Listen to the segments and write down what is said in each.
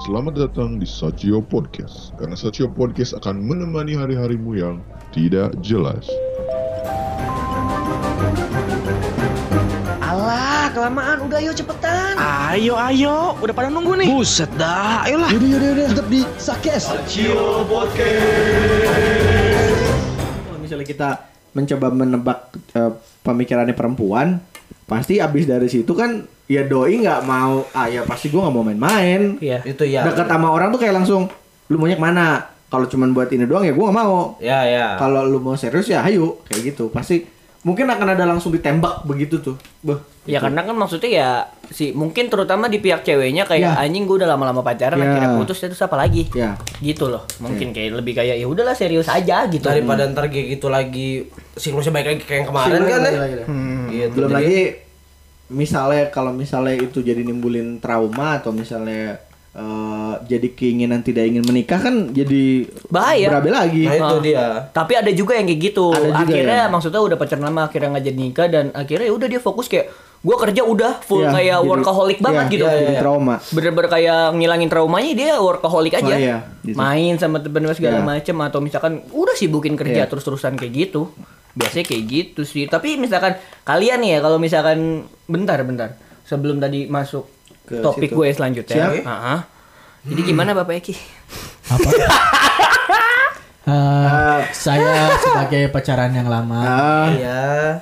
Selamat datang di Sachio Podcast, karena Sachio Podcast akan menemani hari-harimu yang tidak jelas. Alah, kelamaan. Udah ayo cepetan. Ayo, ayo. Udah pada nunggu nih. Buset dah. Ayolah. Yaudah, yaudah, yaudah, tetap di Sakes. Kalau misalnya kita mencoba menebak eh, pemikirannya perempuan, pasti abis dari situ kan ya doi nggak mau, ah ya pasti gue nggak mau main-main. Iya. Itu ya. Deket sama orang tuh kayak langsung, lu maunya ke mana? Kalau cuman buat ini doang ya gue nggak mau. Ya, ya. Kalau lu mau serius ya ayo kayak gitu. Pasti mungkin akan ada langsung ditembak begitu tuh. Beh. Ya karena kan maksudnya ya si mungkin terutama di pihak ceweknya kayak Ya. anjing gue udah lama-lama pacaran Ya. akhirnya putus terus apa lagi? Ya. Gitu loh. Mungkin kayak lebih kayak ya udahlah serius aja gitu. Daripada ntar kayak gitu lagi siklusnya baik lagi kayak yang kemarin kan ya. Gitu. Belum Jadi- lagi misalnya kalau misalnya itu jadi nimbulin trauma atau misalnya eh, jadi keinginan tidak ingin menikah kan jadi Bahaya. berabe lagi. Nah itu dia. Tapi ada juga yang kayak gitu. Ada juga akhirnya ya. maksudnya udah pacaran lama akhirnya nggak jadi nikah dan akhirnya ya udah dia fokus kayak gue kerja udah full Iya, kayak jadi- workaholic banget iya, gitu. iya, jadi trauma. Bener-bener kayak ngilangin traumanya dia workaholic aja. Oh, iya, gitu. Main sama temen segala Iya. macem atau misalkan udah sibukin kerja Iya. terus-terusan kayak gitu. Biasanya kayak gitu sih. Tapi misalkan kalian nih ya kalau misalkan bentar bentar sebelum tadi masuk Ke topik situ. gue selanjutnya. Siap. Ah, ah. Jadi gimana Bapak Eki? Eh, saya sebagai pacaran yang lama Ah, Iya.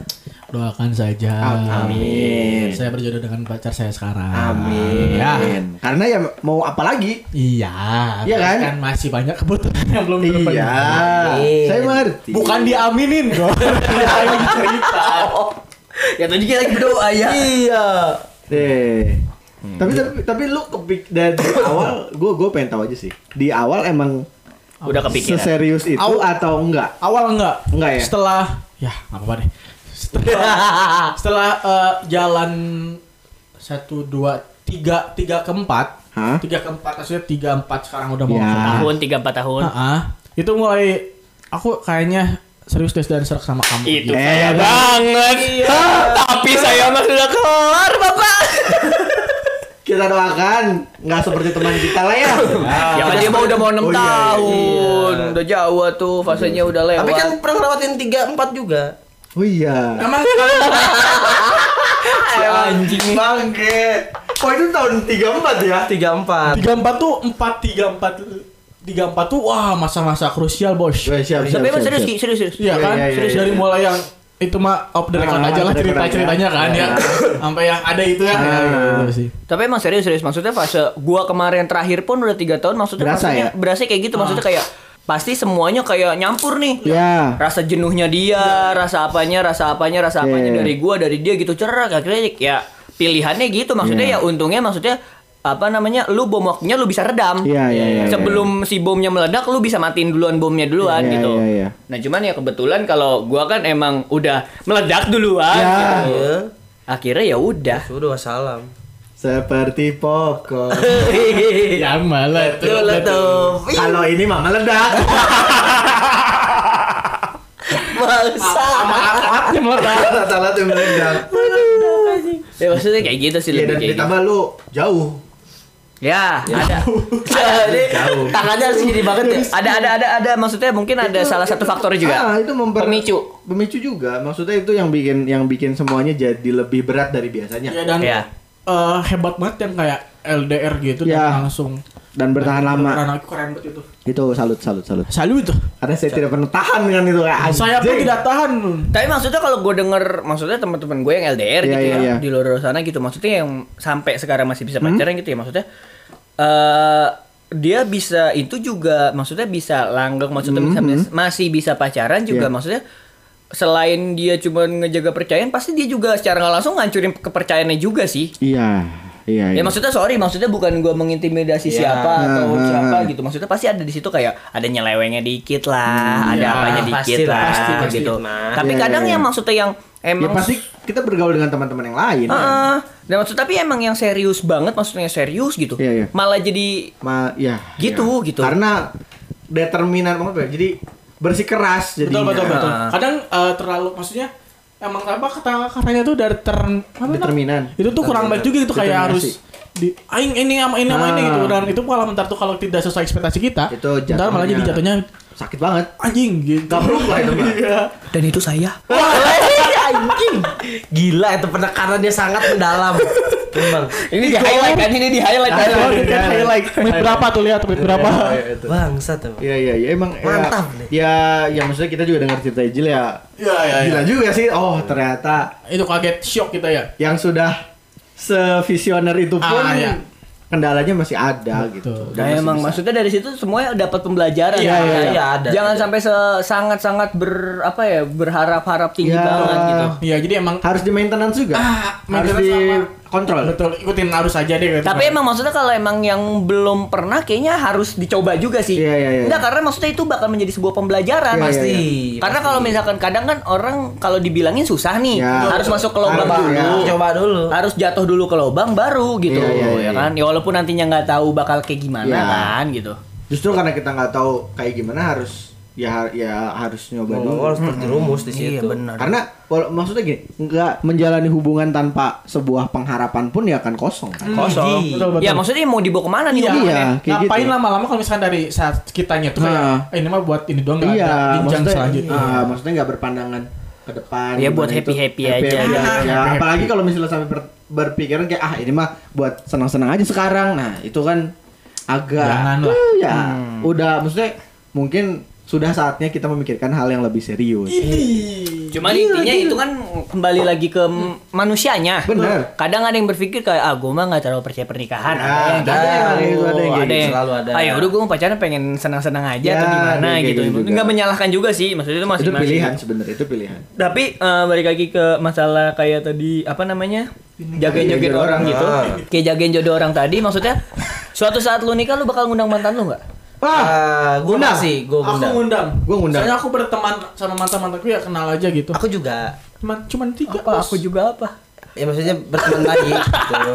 Doakan saja. Amin. Saya berjodoh dengan pacar saya sekarang. Amin. Ya. Karena ya mau apa lagi? Iya. Iya tapi kan? masih banyak kebutuhan yang belum terpenuhi. Iya. Amin. Saya mengerti. Bukan diaminin kok. Saya lagi cerita. ya tadi kita lagi berdoa ya. Iya. Deh. Tapi tapi tapi lu kepik dari awal gue gue pengen tahu aja sih. Di awal emang Udah kepikiran. seserius itu Aw- atau enggak? Awal enggak? Enggak ya? Setelah ya apa-apa deh. Setelah setelah eh, jalan satu dua tiga tiga keempat Hah? tiga keempat maksudnya tiga empat sekarang udah mau Ya. masuk tahun tiga empat tahun. Heeh. Itu mulai aku kayaknya serius tes dan serak sama kamu. Itu gitu. Eh, banget. Tapi saya mah sudah kelar, Bapak. Kita doakan nggak seperti teman kita lah ya. ya kan dia mau udah mau 6 Oh, iya, iya, tahun. Udah jauh tuh, fasenya udah lewat. Tapi kan pernah ngelewatin 3 4 juga. Oh iya. Emang anjing. Bangke. Oh itu tahun 34 ya? 3 4. tiga empat tuh empat tiga empat tiga empat tuh wah masa-masa krusial bos. Weh, siap, siap, Tapi emang siap, serius, siap. Ki, serius, serius. Iya Iya, kan? iya, iya, Serius iya. dari mulai yang itu mah off the record Ah, aja lah cerita ceritanya kan ya. Iya. Sampai yang ada itu ya. Ah. ya, gitu sih. Tapi emang serius, serius. Maksudnya fase gua kemarin terakhir pun udah tiga tahun. Maksudnya Berasa maksudnya ya? berasa kayak gitu. Maksudnya kayak pasti semuanya kayak nyampur nih. Ya. Rasa jenuhnya dia, rasa apanya, rasa apanya, rasa apanya Iya. dari gua, dari dia gitu cerak. Akhirnya ya pilihannya gitu. Maksudnya Iya. ya untungnya maksudnya apa namanya lu bom waktunya lu bisa redam Iya, iya, iya, sebelum si bomnya meledak lu bisa matiin duluan bomnya duluan Iya, gitu iya, iya. nah cuman ya kebetulan kalau gua kan emang udah meledak duluan Ya. gitu. Akhirnya ya udah Sudah wassalam. Seperti pokok. Yang malah Betul, betul. Kalau ini mah meledak. Bangsa. Alatnya meledak. Salah tuh meledak. ya maksudnya kayak gitu sih Iya lebih dan kayak gitu. ditambah lu jauh. Ya, ada. Jadi tangannya harus gini banget ya. Ada ada ada ada maksudnya mungkin ada salah satu faktor juga. Ah, itu memper Pemicu. Pemicu juga. Maksudnya itu yang bikin yang bikin semuanya jadi lebih berat dari biasanya. Ya dan Iya. Eh, hebat banget yang kayak LDR gitu Ya. dan langsung Dan bertahan lama. Keren, keren banget itu. Itu salut salut salut. Salut tuh. Karena saya tidak pernah tahan dengan itu kayak Saya pun tidak tahan. Tapi maksudnya kalau gue denger maksudnya teman-teman gue yang LDR Iya, gitu iya, ya iya. di luar sana gitu maksudnya yang sampai sekarang masih bisa Hmm? pacaran gitu ya maksudnya eh dia bisa itu juga maksudnya bisa langgeng maksudnya bisa- masih bisa pacaran juga Hmm, Iya. maksudnya selain dia cuma ngejaga percayaan pasti dia juga secara nggak langsung ngancurin kepercayaannya juga sih Iya. Iya, Ya iya. maksudnya sorry, maksudnya bukan gua mengintimidasi Ya. siapa atau Hmm. siapa gitu. Maksudnya pasti ada di situ kayak ada nyelewengnya dikit lah, ada ya, apanya pasti dikit lah, lah, pasti, pasti, gitu. Mas. Tapi Ya, kadang ya, yang ya. maksudnya yang Ya emang pasti kita bergaul dengan teman-teman yang lain. Heeh. dan maksud tapi emang yang serius banget maksudnya serius gitu. Iya, iya. Malah jadi Ma, ya. Gitu, ya. gitu. Karena determinan apa ya? Jadi bersikeras jadi. Betul betul betul. Kadang eh, terlalu maksudnya emang apa kata katanya tuh dari ter apa? Determinan. Itu tuh kurang baik juga itu kayak harus di aing ini sama ini sama ini gitu dan itu malah mentar tuh kalau tidak sesuai ekspektasi kita Itu ntar malah jadi jatuhnya- sakit banget anjing gitu Gak perlu lah itu mah. Iya. Dan itu saya. anjing. Gila itu penekanannya sangat mendalam. Memang. Ini di highlight kan, ini di highlight kan. Highlight. Menit berapa tuh lihat menit berapa? Bangsa tuh. Iya iya iya emang ya- Mantap nih. Ya ya maksudnya kita juga dengar cerita Ijil ya. Iya iya Gila juga sih. Oh, ternyata Itu kaget shock kita ya. yang sudah sevisioner itu pun Ah, iya. kendalanya masih ada gitu. Betul. Dan Nah, emang bisa. maksudnya dari situ semuanya dapat pembelajaran. Iya, kan? iya, iya, ada. Jangan sampai se- sangat-sangat ber apa ya berharap-harap tinggi Ya. banget gitu. Iya, jadi emang harus di maintenance juga. Ah, harus di sama- kontrol. betul ikutin arus aja deh. gitu. Tapi emang maksudnya kalau emang yang belum pernah kayaknya harus dicoba juga sih. Iya, iya, iya. Enggak karena maksudnya itu bakal menjadi sebuah pembelajaran Iya, pasti. iya, iya. Karena kalau misalkan kadang kan orang kalau dibilangin susah nih, Ya. harus masuk ke lubang Harus, dulu. ya. Coba dulu. Harus jatuh dulu ke lubang baru gitu Iya, iya, iya, ya kan. Ya walaupun nantinya nggak tahu bakal kayak gimana Iya. kan gitu. Justru karena kita nggak tahu kayak gimana harus ya ya harus nyoba dulu. Oh, harus terjerumus di Iya situ. benar. Karena kalau maksudnya gini, nggak menjalani hubungan tanpa sebuah pengharapan pun ya akan kosong. kan? kosong. Betul, betul. Ya maksudnya mau dibawa ke mana nih? Iya, Iya, iya. kayak ngapain gitu. lama-lama kalau misalkan dari saat kitanya tuh kayak Nah. "Eh, ini mah buat ini doang nggak Iya, ada jenjang maksudnya, selanjutnya. ah, maksudnya nggak berpandangan ke depan. Iya, buat gimana itu. happy-happy aja. Ya, apalagi kalau misalnya sampai ber- berpikiran kayak ah ini mah buat senang-senang aja sekarang. Nah, itu kan agak Jangan lah. eh, ya udah maksudnya mungkin sudah saatnya kita memikirkan hal yang lebih serius. Cuma intinya itu kan kembali lagi ke manusianya. Bener. Kadang ada yang berpikir kayak ah gue mah nggak terlalu percaya pernikahan. Ya, ada yang ada gitu. yang ada yang kayak gitu. Selalu ada. Ah yaudah gue mau pacaran pengen senang-senang aja Ya, atau ada gimana yang kayak gitu. gitu juga. Nggak menyalahkan juga sih. Maksudnya itu masih itu pilihan sebenarnya itu pilihan. Tapi eh, balik lagi ke masalah kayak tadi apa namanya jagain jodoh orang orang. gitu. Ah. Kayak jagain jodoh orang tadi maksudnya suatu saat lu nikah lu bakal ngundang mantan lu nggak? Ah, gue Undang. sih, gue Aku undang. ngundang. Gua ngundang. Soalnya aku berteman sama mantan-mantanku ya kenal aja gitu. Aku juga. Cuman cuman tiga. Apa bos. aku juga apa? Ya maksudnya berteman baik gitu.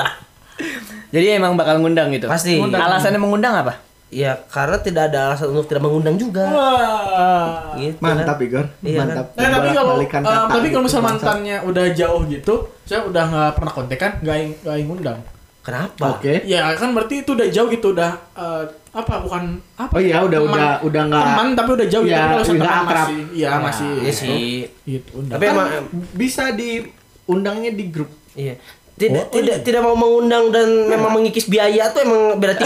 Jadi emang bakal ngundang gitu. Pasti. Alasannya mengundang apa? Ya karena tidak ada alasan untuk tidak mengundang juga. Wah. Gitu Mantap kan. Igor, Iya, mantap. Nah, tapi kalau eh, kata tapi kalau gitu, misal mantannya udah jauh gitu, saya udah nggak pernah kontekan, nggak nggak ingin ngundang. Kenapa? Oke. Ya kan berarti itu udah jauh gitu, udah eh, apa bukan apa? Oh iya, udah teman. udah udah nggak teman tapi udah jauh gitu. Ya, Tapi kalau misalkan nggak teman akrab. masih, iya masih. Iya sih. Gitu, undang. Tapi emang bisa diundangnya di grup. iya. Tidak tidak tidak mau mengundang dan memang mengikis biaya tuh emang berarti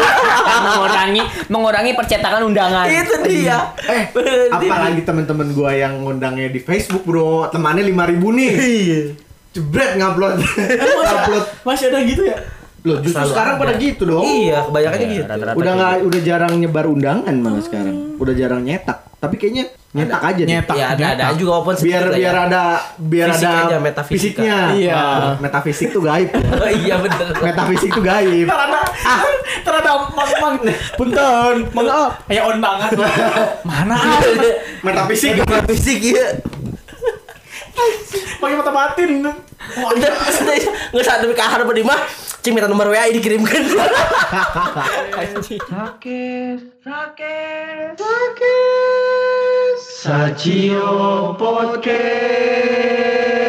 mengurangi mengurangi percetakan undangan. itu dia. Eh, apalagi teman-teman gua yang ngundangnya di Facebook, Bro. Temannya 5000 nih. Iya. Jebret ngupload. ngupload. masih ada gitu ya? Loh, justru Selalu sekarang ada. pada gitu dong. Iya, kebanyakannya Iya, gitu. rata-rata. Udah nggak udah jarang nyebar undangan malah sekarang. Udah jarang nyetak. Tapi kayaknya nyetak aja deh. Nyetak. Ya ada ada Nyetak. juga open Biar biar ya. ada biar Fisik ada aja, metafisika. fisiknya. Iya. Ah, Metafisik tuh gaib. Oh, iya bener. Metafisik tuh gaib. Terada, ah, terada mang mang, punten, maaf, kayak undangan. Mana? ah? Metafisik. Metafisik ya. Pakai mata batin. Udah, nggak saat demi kahar apa di mah. Cing minta nomor WA dikirimkan. Sajio Podcast.